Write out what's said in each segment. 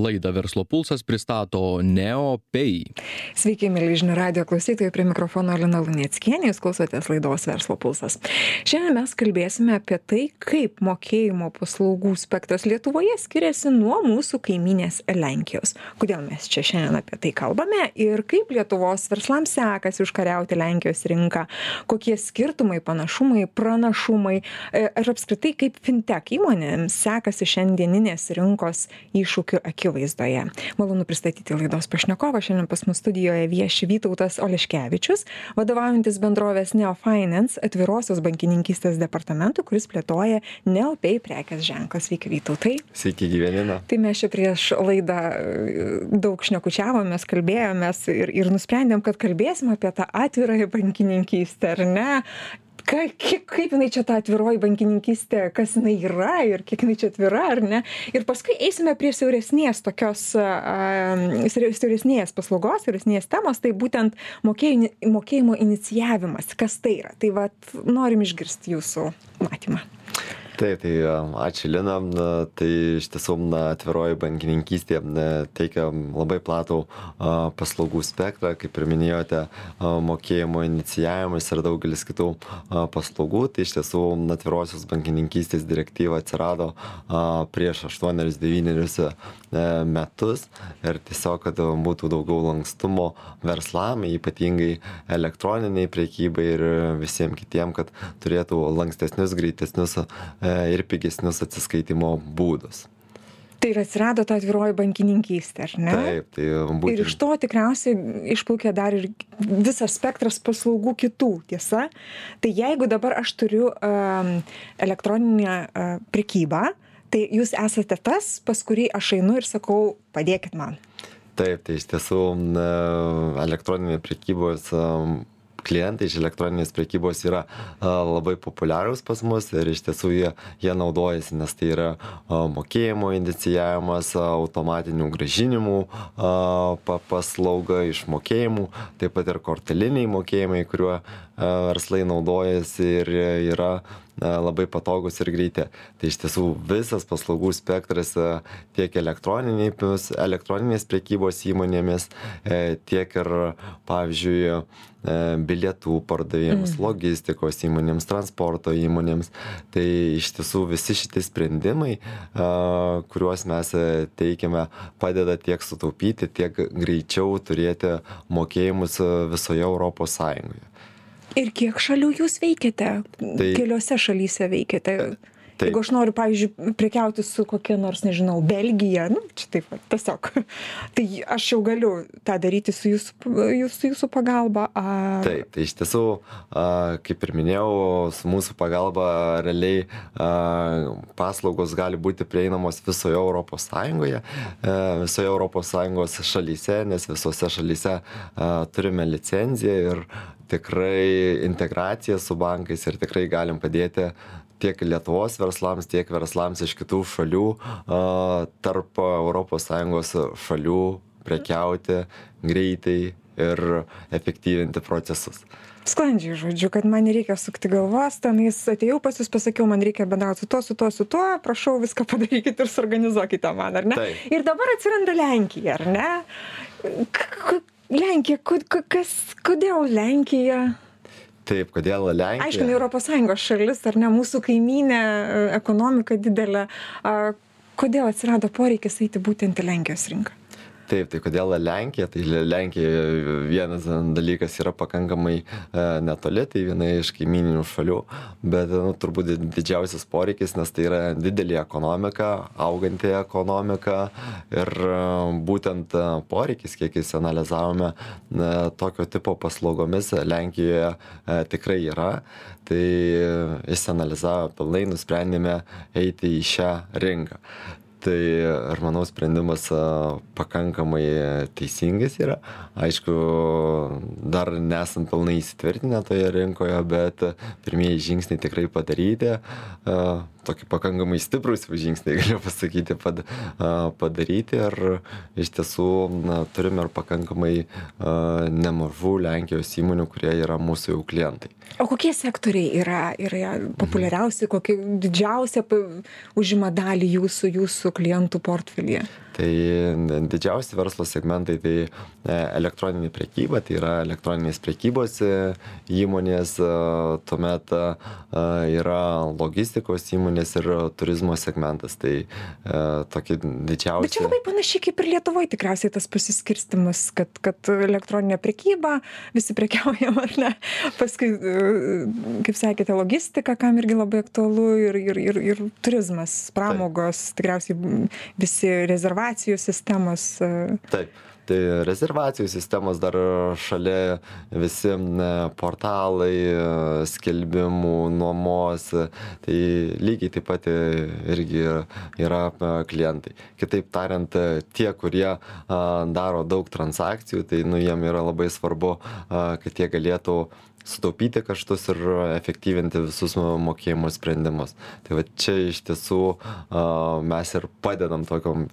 Laidą Verslo pulsas pristato NeoPay. Sveiki, mėly žinių radio klausytojai, prie mikrofono Lina Lunieckienė, jūs klausotės laidos Verslo pulsas. Šiandien mes kalbėsime apie tai, kaip mokėjimo paslaugų spektras Lietuvoje skiriasi nuo mūsų kaiminės Lenkijos. Kodėl mes čia šiandien apie tai kalbame ir kaip Lietuvos verslams sekasi užkariauti Lenkijos rinką, kokie skirtumai, panašumai, pranašumai e, ir apskritai kaip fintech įmonėms sekasi šiandieninės rinkos iššūkių akivaizdoje akivaizdoje. Malonu pristatyti laidos pašnekovą. Šiandien pas mus studijoje vieši Vytautas Oleškevičius, vadovaujantis bendrovės Neofinance atvirosios bankininkystės departamentu, kuris plėtoja Neopay prekės ženklą. Sveiki, Vytautai. Sveiki, gyvenina. Tai mes čia prieš laidą e, daug šnekučiavomės, kalbėjomės ir, ir nusprendėm, kad kalbėsim apie tą atvirąją bankininkystę, ar ne? Ką kiek kaip jinai čia ta atviroji bankininkystė kas jinai yra ir kiek jinai čia atvira ar ne? Ir paskui eisime prie siauresnės tokios a siauresnės paslaugos siauresnės temos tai būtent mokėjini mokėjimo inicijavimas. Kas tai yra? Tai vat norim išgirst jūsų matymą taip tai ačiū lina. Na tai iš tiesų na atviroji bankininkystė teikia labai platų paslaugų spektrą. Kaip ir minėjote mokėjimo inicijavimas ir daugelis kitų paslaugų. Tai iš tiesų atvirosios bankininkystės direktyva atsirado prieš aštuonerius devynerius e, metus. Ir tiesiog kad būtų daugiau lankstumo verslam ypatingai elektroninei prekybai ir visiem kitiem kad turėtų lankstesnius greitesnius e, E, ir pigesnius atsiskaitimo būdus. Tai ir atsirado ta atviroji bankininkystė, ar ne? Taip, tai būtent. Ir iš to tikriausiai išplaukė dar ir visas spektras paslaugų kitų, tiesa? Tai jeigu dabar aš turiu um, elektroninę uh, prekybą, tai jūs esate tas, pas kurį aš einu ir sakau, padėkit man. Taip, tai iš tiesų elektroninė prekybos klientai iš elektroninės prekybos yra labai populiarūs pas mus ir iš tiesų jie, jie naudojasi, nes tai yra mokėjimo inicijavimas, automatinių gražinimų paslauga išmokėjimų, taip pat ir korteliniai mokėjimai, kuriuo verslai naudojasi ir yra labai patogus ir greiti. Tai iš tiesų visas paslaugų spektras tiek elektroninės prekybos įmonėmis, e, tiek ir, pavyzdžiui, e, bilietų pardavėjams, mm. logistikos įmonėms, transporto įmonėms. Tai iš tiesų visi šitie sprendimai, kuriuos mes teikiame, padeda tiek sutaupyti, tiek greičiau turėti mokėjimus visoje Europos Sąjungoje. Ir kiek šalių jūs veikiate? Tai, Keliose šalyse veikiate. Jeigu aš noriu, pavyzdžiui, prekiauti su kokia nors, nežinau, Belgija, nu, čia taip, tiesiog, tai aš jau galiu tą daryti su jūsų, jūsų, jūsų pagalba. A... Taip, tai iš tiesų, a, kaip ir minėjau, su mūsų pagalba realiai a, paslaugos gali būti prieinamos visoje Europos Sąjungoje, a, visoje Europos Sąjungos šalyse, nes visose šalyse a, turime licenciją ir tikrai integracija su bankais ir tikrai galim padėti tiek lietuvos verslams tiek verslams iš kitų šalių tarp europos sąjungos šalių prekiauti greitai ir efektyvinti procesus. Sklandžiai žodžiu kad man nereikia sukti galvos tenais atėjau pas jus pasakiau man reikia bendraut su tuo su tuo su tuo prašau viską padarykit ir suorganizuokite man ar ne? Ir dabar atsiranda lenkija ar ne? Lenkija ko kas kodėl lenkija Taip, kodėl Lenkija? Aišku, ne Europos Sąjungos šalis, ar ne mūsų kaiminė, ekonomika didelė. Kodėl atsirado poreikis eiti būtent į Lenkijos rinką? Taip tai kodėl lenkija? Tai lenkija vienas dalykas yra pakankamai e, netoli tai viena iš kaimyninių šalių bet nu turbūt didžiausias poreikis nes tai yra didelė ekonomika auganti ekonomika ir e, būtent e, poreikis kiek išsianalizavome tokio tipo paslaugomis lenkijoje tikrai yra. Tai išsianalizavę pilnai nusprendėme eiti į šią rinką tai aš manau sprendimas pakankamai teisingas yra? Aišku dar nesam pilnai įsitvirtinę toje rinkoje bet pirmieji žingsniai tikrai padaryti tokie pakankamai stiprūs žingsniai galiu pasakyti pad padaryti. Ir iš tiesų na turim ir pakankamai nemažų lenkijos įmonių kurie yra mūsų jau klientai. O kokie sektoriai yra yra populiariausi kokie didžiausią užima dalį jūsų jūsų klientų portfelyje Tai didžiausi verslo segmentai tai e, elektroninė prekyba, tai yra elektroninės prekybos e, įmonės, e, tuomet yra logistikos įmonės ir turizmo segmentas. Tai tokie didžiausi. Bet čia labai panašiai kaip ir Lietuvoje tikriausiai tas pasiskirstimas, kad, kad elektroninė prekyba, visi prekiaujam ar ne, paskui, kaip sakėte, logistika, kam irgi labai aktualu ir, ir, ir, ir turizmas, pramogos, Taip. tikriausiai visi rezervacijų sistemos. E. Taip. Tai rezervacijų sistemos dar šalia visi portalai, skelbimų, nuomos, tai lygiai taip pat irgi yra klientai. Kitaip tariant, tie, kurie daro daug transakcijų, tai nu, jiem yra labai svarbu, kad jie galėtų sutaupyti kaštus ir efektyvinti visus mokėjimo sprendimus. Tai va čia iš tiesų mes ir padedam tokiom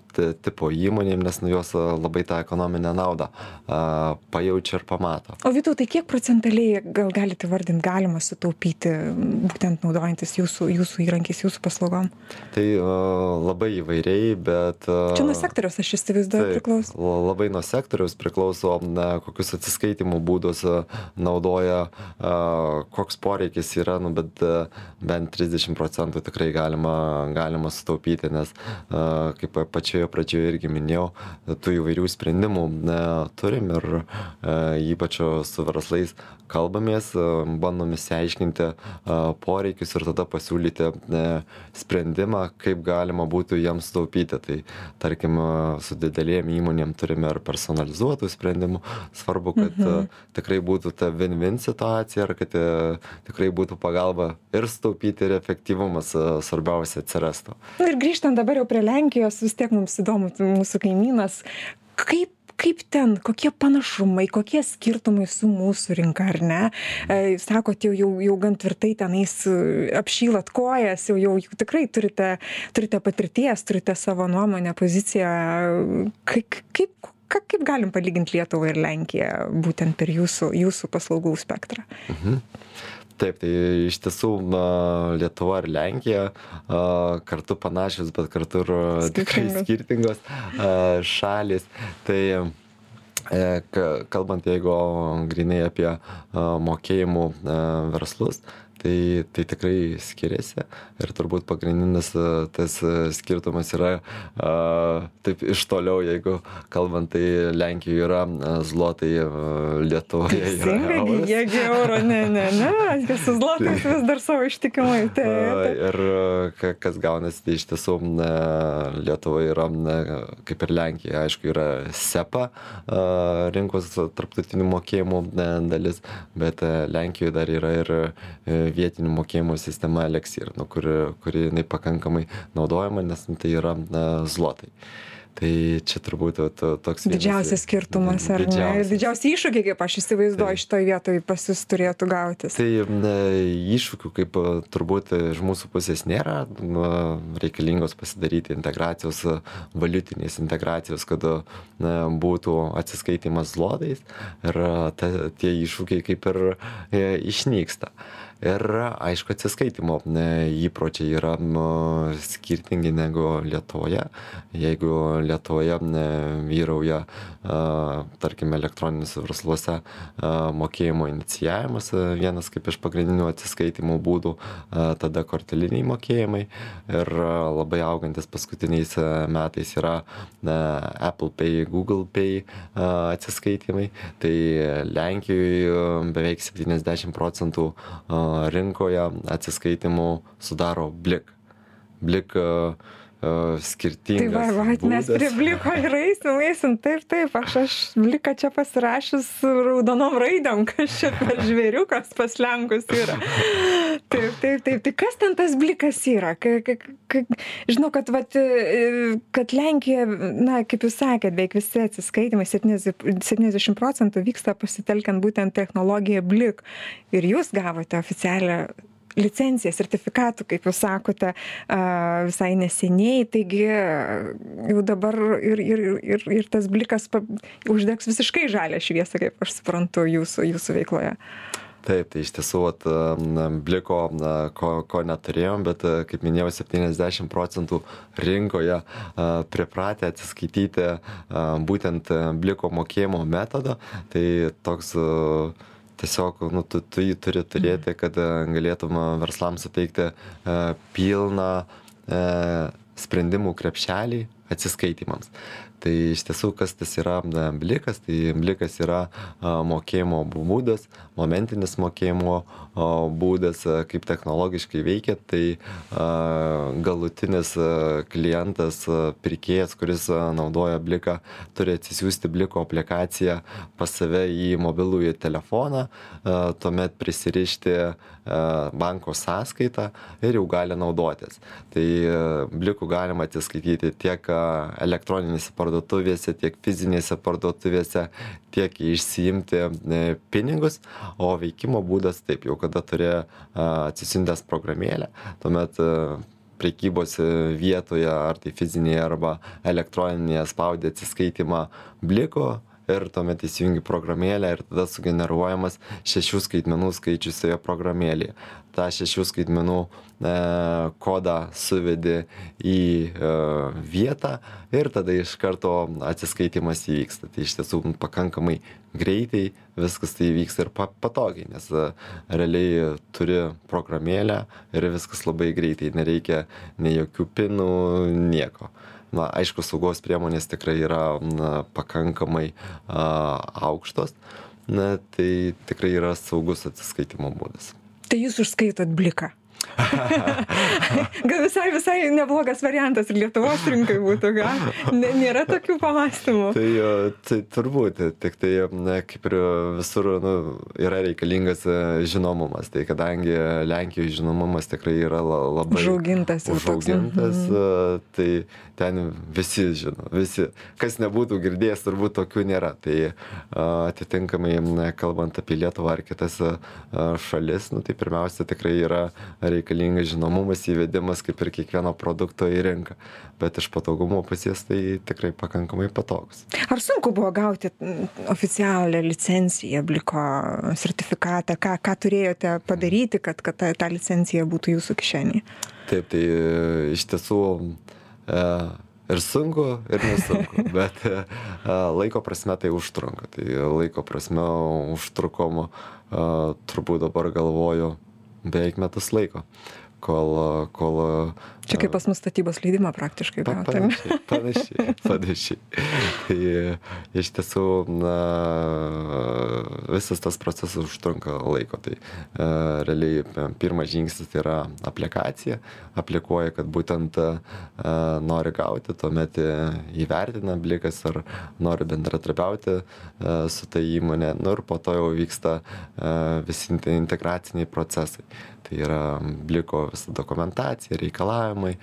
tipo įmonėm, nes nu jos labai tą ekonominę naudą pajaučia ir pamato. O Vytau, tai kiek procentaliai gal galite vardinti galima sutaupyti, būtent naudojantis jūsų, jūsų įrankiais, jūsų paslaugom? Tai labai įvairiai, bet... Čia nuo sektoriaus aš įsivaizduoju priklauso. Labai nuo sektoriaus priklauso, na, kokius atsiskaitimų būdus naudoja koks poreikis yra, nu, bet bent 30 procentų tikrai galima, galima sutaupyti, nes, kaip pačioje pradžioje irgi minėjau, tų įvairių sprendimų turim ir ypač su verslais kalbamės, bandom įsiaiškinti poreikius ir tada pasiūlyti sprendimą, kaip galima būtų jiems sutaupyti. Tai tarkim, su didelėm įmonėm turime ir personalizuotų sprendimų. Svarbu, kad mhm. tikrai būtų ta win-win situacija ir kad tikrai būtų pagalba ir sutaupyti, ir efektyvumas svarbiausia atsirastų. Ir grįžtant dabar jau prie Lenkijos, vis tiek mums įdomu, mūsų kaimynas, kaip kaip ten kokie panašumai kokie skirtumai su mūsų rinka ar ne? E, sakot jau jau jau gan tvirtai tenais e, apšylat kojas jau jau tikrai turite turite patirties turite savo nuomonę poziciją. Kaip kaip ką kaip galim palygint lietuvą ir lenkiją būtent per jūsų jūsų paslaugų spektrą? Mhm. Taip tai iš tiesų lietuva ir lenkija kartu panašios bet kartu ir tikrai skirtingos. a šalys. Tai e, kalbant jeigu grynai apie mokėjimų verslus tai tai tikrai skiriasi ir turbūt pagrindinis e, tas e, skirtumas yra a, taip iš toliau, jeigu kalbant, tai Lenkijoje yra e, zlotai, Lietuvoje yra. Teisingai, jiegi euro, ne, ne, ne, su zlotais vis dar savo ištikimai. Tai, tai. Ir kas gaunasi, tai iš tiesų Lietuvoje yra, kaip ir Lenkija, aišku, yra SEPA rinkos tarptautinių mokėjimų dalis, bet Lenkijoje dar yra ir vietinių mokėjimo sistema Elixir, nu, kuri, kuri jinai pakankamai naudojama, nes nu, tai yra na, zlotai. Tai čia turbūt to, toks didžiausias skirtumas, ar didžiausias. ne? Ir didžiausi iššūkiai, kaip aš įsivaizduoju, tai, šitoje vietoje pas jūs turėtų gautis. Tai iššūkių, kaip turbūt iš mūsų pusės nėra, reikalingos pasidaryti integracijos, valiutinės integracijos, kad ne, būtų atsiskaitimas zlodais ir ta, tie iššūkiai kaip ir e, išnyksta ir aišku atsiskaitymo įpročiai yra nu skirtingi negu lietuvoje. Jeigu lietuvoje vyrauja a tarkim elektroniniuose versluose mokėjimo inicijavimas vienas kaip iš pagrindinių atsiskaitymo būdų tada korteliniai mokėjimai. Ir labai augantis paskutiniais metais yra apple pay google pay atsiskaitymai tai lenkijoj beveik septyniasdešim procentų a rinkoje atsiskaitymų sudaro blik. Blik skirtingas. Tai va, va mes prie bliko ir eisim, eisim, taip, taip, aš, aš bliką čia pasirašęs raudonom raidėm, kas čia per žvėriukas paslenkus yra. Taip, taip, taip, tai kas ten tas blikas yra? Ka, ka, ka, žinau, kad, vat, kad Lenkija, na, kaip jūs sakėt, beveik visi atsiskaitimai, 70 procentų vyksta pasitelkiant būtent technologiją blik. Ir jūs gavote oficialią licenciją sertifikatų kaip jūs sakote a visai neseniai taigi jau dabar ir ir ir ir tas blikas pa uždegs visiškai žalią šviesą kaip aš suprantu jūsų jūsų veikloje taip tai iš tiesų vat na bliko na ko ko neturėjom bet kaip minėjau septyniasdešim procentų rinkoje a pripratę atsiskaityti a būtent bliko mokėjimo metodą. Tai toks tiesiog nu tu tu jį turi turėti kad galėtum verslams suteikti a pilną a sprendimų krepšelį atsiskaitymams tai iš tiesų kas tas yra na blikas tai blikas yra mokėjimo būdas momentinis mokėjimo būdas kaip technologiškai veikia. Tai galutinis klientas pirkėjas kuris naudoja bliką turi atsisiųsti bliko aplikaciją pas save į mobilųjį telefoną tuomet prisirišti banko sąskaitą ir jau gali naudotis. Tai bliku galima atsiskaityti tiek elektroninėse parduotuvėse tiek fizinėse parduotuvėse tiek išsiimti pinigus o veikimo būdas taip jau kada turi atsisiuntęs programėlę tuomet prekybos vietoje ar tai fizinėje arba elektroninėje spaudi atsiskaitymą bliku ir tuomet įsijungi programėlę ir tada sugeneruojamas šešių skaitmenų skaičius toje programėlėje. Tą šešių skaitmenų e kodą suvedi į e vietą ir tada iš karto atsiskaitymas įvyksta. Tai iš tiesų pakankamai greitai viskas tai įvyksta ir pa patogiai nes realiai turi programėlę ir viskas labai greitai nereikia nei jokių pinų nieko na aišku saugos priemonės tikrai yra na pakankamai a aukštos na tai tikrai yra saugus atsiskaitymo būdas. Tai jūs užskaitot bliką Gal visai, visai neblogas variantas ir Lietuvos rinkai būtų, gal? Nėra tokių pamastymų. Tai, tai turbūt, tik tai, na, kaip ir visur, nu, yra reikalingas e, žinomumas. Tai kadangi Lenkijoje žinomumas tikrai yra labai užaugintas. Užaugintas, mhm. E, tai ten visi žino, visi. Kas nebūtų girdėjęs, turbūt tokių nėra. Tai atitinkamai, kalbant apie Lietuvą ar kitas šalis, nu, tai pirmiausia tikrai yra reikalingas žinomumas įvedimas kaip ir kiekvieno produkto į rinką. Bet iš patogumo pusės tai tikrai pakankamai patogus. Ar sunku buvo gauti oficialią licenciją bliko sertifikatą? Ką ką turėjote padaryti kad kad ta ta licencija būtų jūsų kišenėj taip tai iš tiesų e ir sunku ir nesunku bet e laiko prasme tai užtrunka. Tai laiko prasme užtrukom turbūt dabar galvoju beveik metus laiko kol kol Čia kaip pas mus statybos leidimą praktiškai pa. Panašiai, panašiai, panašiai. tai iš tiesų na, visas tas procesas užtrunka laiko. Tai e, realiai pirmas žingsnis tai yra aplikacija. Aplikuoja, kad būtent e, nori gauti, tuomet įvertina blikas ar nori bendratrabiauti e, su ta įmonė. Nu, ir po to jau vyksta e, visi integraciniai procesai. Tai yra bliko visa dokumentacija, reikalavimai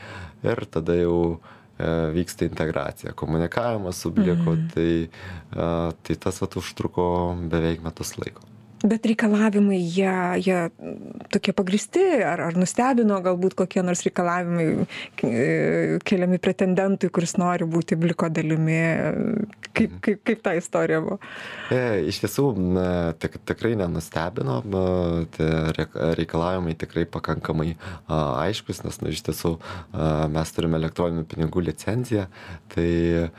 ir tada jau e, vyksta integracija, komunikavimas su bliku, mhm. tai, e, tai tas vat užtruko beveik metus laiko bet reikalavimai jie jie tokie pagrįsti ar ar nustebino galbūt kokie nors reikalavimai e, keliami pretendentui kuris nori būti bliko dalimi kaip mhm. kaip kaip ta istorija buvo e iš tiesų tik tikrai nenustebino reikalavimai tikrai pakankamai a aiškūs nes nu iš tiesų a mes turim elektroninių pinigų licenciją tai a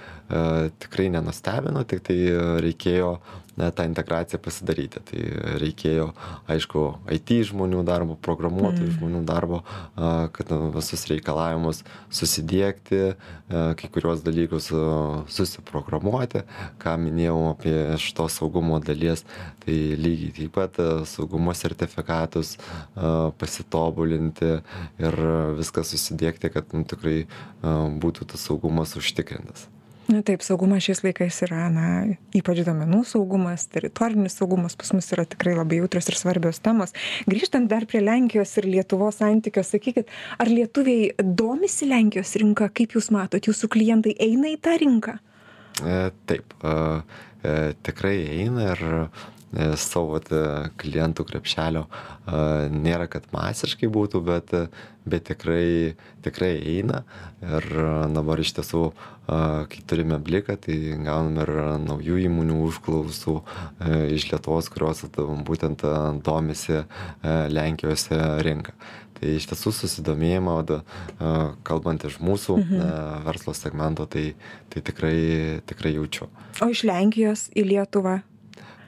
tikrai nenustebino tiktai reikėjo na tą integraciją pasidaryti. Tai reikėjo aišku it žmonių darbo programuotojų mm. žmonių darbo a kad visus reikalavimus susidiegti a kai kuriuos dalykus susiprogramuoti. Ką minėjau apie šitos saugumo dalies tai lygiai taip pat saugumo sertifikatus a pasitobulinti ir viską susidiegti kad nu tikrai a būtų tas saugumas užtikrintas na taip saugumas šiais laikais yra na ypač duomenų saugumas teritorinis saugumas pas mus yra tikrai labai jautrios ir svarbios temos. Grįžtant dar prie lenkijos ir lietuvos santykio sakykit ar lietuviai domisi lenkijos rinka? Kaip jūs matot jūsų klientai eina į tą rinką? E taip a e tikrai eina ir savo vat, klientų krepšelio nėra, kad masiškai būtų, bet, bet tikrai, tikrai eina. Ir dabar iš tiesų, kai turime bliką, tai gauname ir naujų įmonių užklausų iš Lietuvos, kurios būtent domisi Lenkijos rinką. Tai iš tiesų susidomėjimą, kalbant iš mūsų mhm. verslo segmento, tai, tai tikrai, tikrai jaučiu. O iš Lenkijos į Lietuvą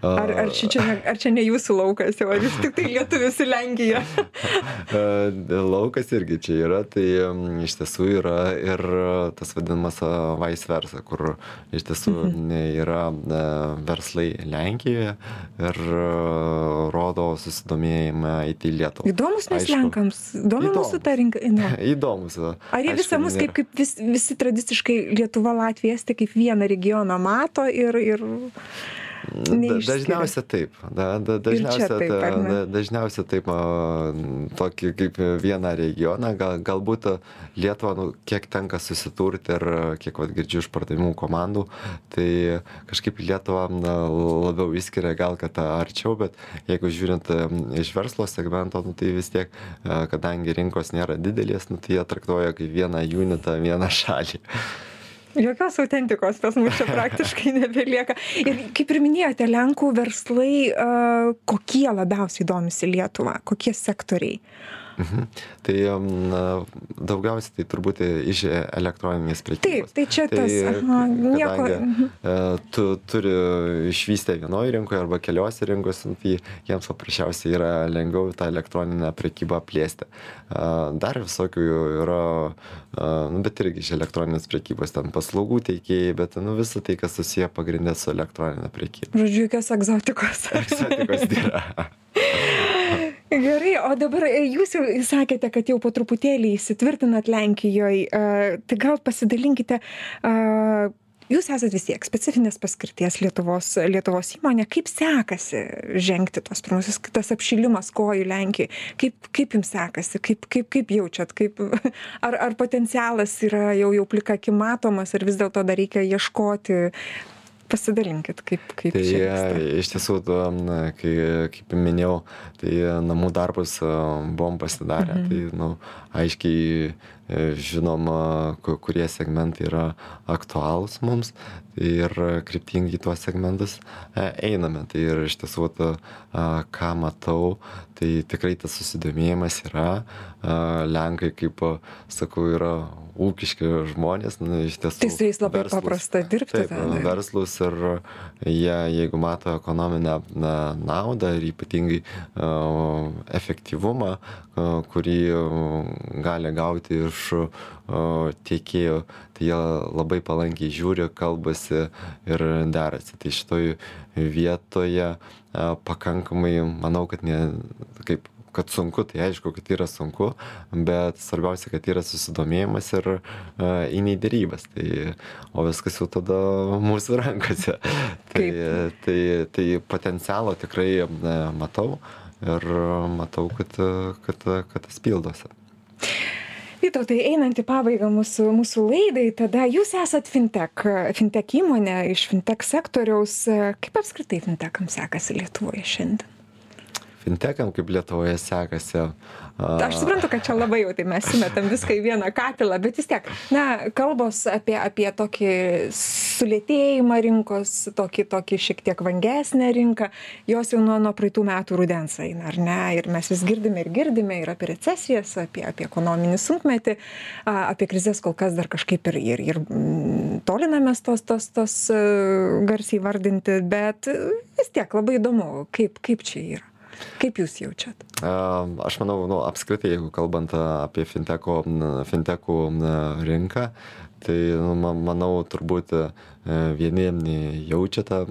Ar, ar, čia, čia ne, ar čia ne jūsų laukas, jau, ar jūs tik tai lietuvis į Lenkiją? laukas irgi čia yra, tai iš tiesų yra ir tas vadinamas vice versa, kur iš tiesų mhm. yra verslai Lenkijoje ir rodo susidomėjimą į Lietuvą. Įdomus mes Aišku, Lenkams, įdomu mūsų ta rinka. Ne. Įdomus. Ar jie visą mus, kaip, kaip vis, visi tradiciškai Lietuva, Latvija, Estija, kaip vieną regioną mato ir... ir Dažniausia taip. Da, da, dažniausia, taip da, dažniausia taip, tokį kaip vieną regioną, gal, galbūt Lietuva, nu, kiek tenka susiturti ir kiek vat, girdžiu iš pardavimų komandų, tai kažkaip Lietuva na, labiau įskiria gal, kad arčiau, bet jeigu žiūrint iš verslo segmento, nu, tai vis tiek, kadangi rinkos nėra didelės, nu, tai jie traktuoja kaip vieną unitą, vieną šalį jokios autentikos pas mus čia praktiškai nebelieka. Ir kaip ir minėjote, Lenkų verslai, kokie labiausiai domisi Lietuvą, kokie sektoriai? Mhm. Tai na, daugiausiai tai turbūt iš elektroninės prekybos. Taip, tai čia tai, tas, aha, nieko. Mhm. E, tu turi išvystę vienoje rinkoje arba keliose rinkose, nu, tai jiems paprasčiausiai yra lengviau tą elektroninę prekybą plėsti. E, dar visokių yra, e, nu, bet irgi iš elektroninės prekybos, ten paslaugų teikėjai, bet nu, visą tai, kas susiję pagrindė su elektroninė prekyba. Žodžiu, jokios egzotikos. Egzotikos nėra. Gerai, o dabar e, jūs jau sakėte, kad jau po truputėlį įsitvirtinat Lenkijoje, tai gal pasidalinkite, jūs esate vis tiek specifinės paskirties Lietuvos, Lietuvos įmonė, kaip sekasi žengti tos pirmusius, tas apšilimas kojų Lenkijai, kaip, kaip jums sekasi, kaip, kaip, kaip jaučiat, kaip, ar, ar potencialas yra jau, jau plika matomas, ar vis dėlto dar reikia ieškoti pasidalinkit kaip kaip tai iš tiesų na kai kaip minėjau tai namų darbus buvom pasidarę. Mhm. tai nu aiškiai e, žinom kurie segmentai yra aktualūs mums ir kryptingai į tuos segmentus e, einame tai ir iš tiesų vat ką matau tai tikrai tas susidomėjimas yra lenkai kaip sakau yra ūkiški žmonės, nu, iš tiesų. Tai su jais labai verslus, paprasta dirbti. Taip, tada. verslus ir jie, jeigu mato ekonominę na, naudą ir ypatingai uh, efektyvumą, uh, kurį gali gauti iš uh, tiekėjų, tai jie labai palankiai žiūri, kalbasi ir derasi. Tai šitoj vietoje pakankamai, manau, kad ne, kaip kad sunku, tai aišku, kad yra sunku, bet svarbiausia, kad yra susidomėjimas ir uh, eini į dėrybas. Tai, o viskas jau tada mūsų rankose. tai, tai, tai potencialo tikrai uh, matau ir matau, kad, kad, kad tas pildosi. Vytautai, einant į pabaigą mūsų, mūsų laidai, tada jūs esat fintech, fintech įmonė iš fintech sektoriaus. Kaip apskritai fintechams sekasi Lietuvoje šiandien? Fintekam kaip Lietuvoje sekasi. Aš suprantu, kad čia labai jau tai mes sumetam viską į vieną katilą, bet vis tiek, na, kalbos apie, apie tokį sulėtėjimą rinkos, tokį, tokį šiek tiek vangesnę rinką, jos jau nuo, nuo praeitų metų rudens eina, ar ne? Ir mes vis girdime ir girdime ir apie recesijas, apie, apie ekonominį sunkmetį, apie krizės kol kas dar kažkaip ir, ir, ir mm, tolinamės tos, tos, tos garsiai vardinti, bet vis tiek labai įdomu, kaip, kaip čia yra. Kaip jūs jaučiat? Aš manau, nu, apskritai, jeigu kalbant apie finteko, fintekų rinką, tai nu, manau, turbūt vieni jaučia tą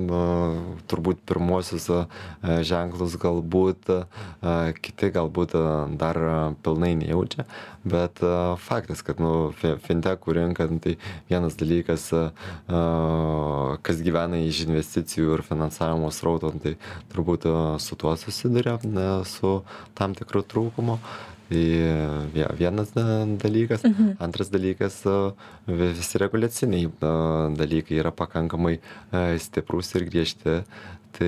turbūt pirmuosius ženklus galbūt kiti galbūt dar pilnai nejaučia bet faktas kad nu fintekų rinka nu, tai vienas dalykas kas gyvena iš investicijų ir finansavimo srauto nu, tai turbūt su tuo susiduria su tam tikru trūkumu Tai vie- vienas da- dalykas. Mhm. Antras dalykas, visi reguliaciniai dalykai yra pakankamai a, stiprūs ir griežti. Tai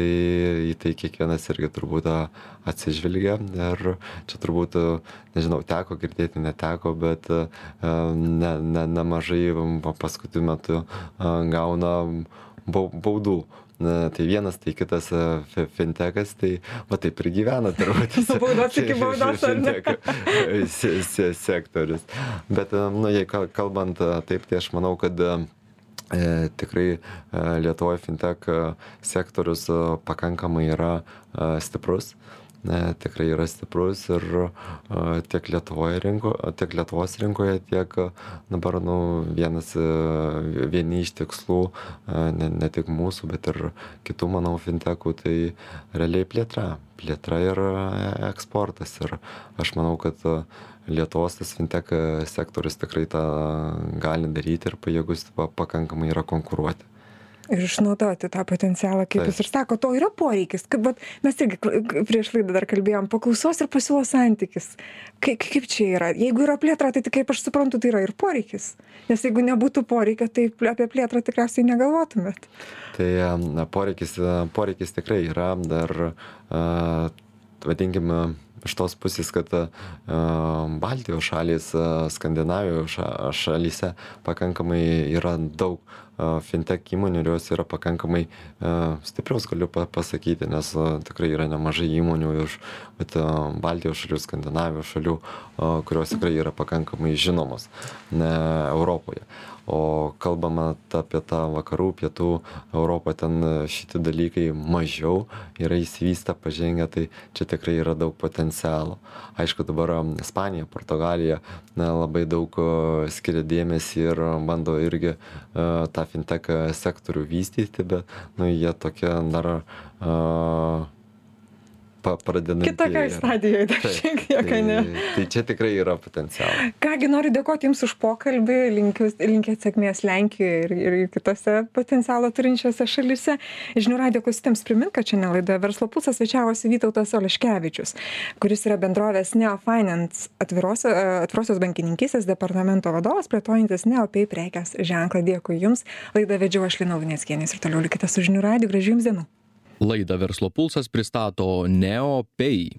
į tai kiekvienas irgi turbūt atsižvelgia. Ir čia turbūt, nežinau, teko girdėti, neteko, bet a, ne, ne, nemažai pa- paskutiniu metu a, gauna bau- baudų. Na, tai vienas, tai kitas a, fi- fintechas, tai va taip ir gyvena turbūt. Baudos iki baudos, sektorius. Bet, a, nu, jei kal- kalbant a, taip, tai aš manau, kad e, tikrai e, Lietuvoje fintech e, sektorius e, pakankamai yra e, stiprus. E, tikrai yra stiprus ir e, tiek, rinko, tiek Lietuvos rinkoje, tiek dabar nu, vienas, vieni iš tikslų, e, ne, ne tik mūsų, bet ir kitų, manau, fintechų, tai realiai plėtra. Plėtra ir eksportas. Ir aš manau, kad e, Lietuvos tas fintech sektorius tikrai tą gali daryti ir pajėgus pa- pakankamai yra konkuruoti. Ir išnaudoti tą potencialą kaip jūs ir sakot to yra poreikis. Kaip vat mes irgi prieš laidą dar kalbėjom paklausos ir pasiūlos santykis. Kai kaip čia yra? Jeigu yra plėtra tai tik kaip aš suprantu tai yra ir poreikis. Nes jeigu nebūtų poreikio tai apie plėtrą tikriausiai negalvotumėt. Tai na, poreikis, e, poreikis tikrai yra dar, a, vadinkime, iš tos pusės, kad a, Baltijos šalis, a, Skandinavijos ša, šalyse pakankamai yra daug a, fintech įmonių ir jos yra pakankamai stiprios, galiu pa- pasakyti, nes tikrai yra nemažai įmonių iš Baltijos šalių, Skandinavijos šalių, kurios tikrai yra pakankamai žinomos ne, Europoje. O kalbama apie tą vakarų, pietų Europą, ten šitie dalykai mažiau yra įsivystę, pažengę, tai čia tikrai yra daug potencialo. Aišku, dabar Ispanija, Portugalija na, labai daug skiria dėmesį ir bando irgi e, tą fintech sektorių vystyti, bet nu, jie tokie dar uh, pradedantieji. kitokioj yra. stadijoj dar Taip, šiek tiek Tai, tai čia tikrai yra potencialas. ką gi noriu dėkoti jums už pokalbį linkiu linkėt sėkmės lenkijoje ir ir kitose potencialo turinčiose šalyse žinių radijo klausytojams primint kad šiandien laidoje verslo pulsas svečiavosi vytautas oleškevičius kuris yra bendrovės neo finance atviros atvirosios bankininkystės departamento vadovas plėtojantis neopay prekės ženklą dėkui jums laidą vedžiau aš lina luneckienė ir toliau likite su žinių radiju gražių jums dienų Laidą Verslo pulsas pristato Neopay.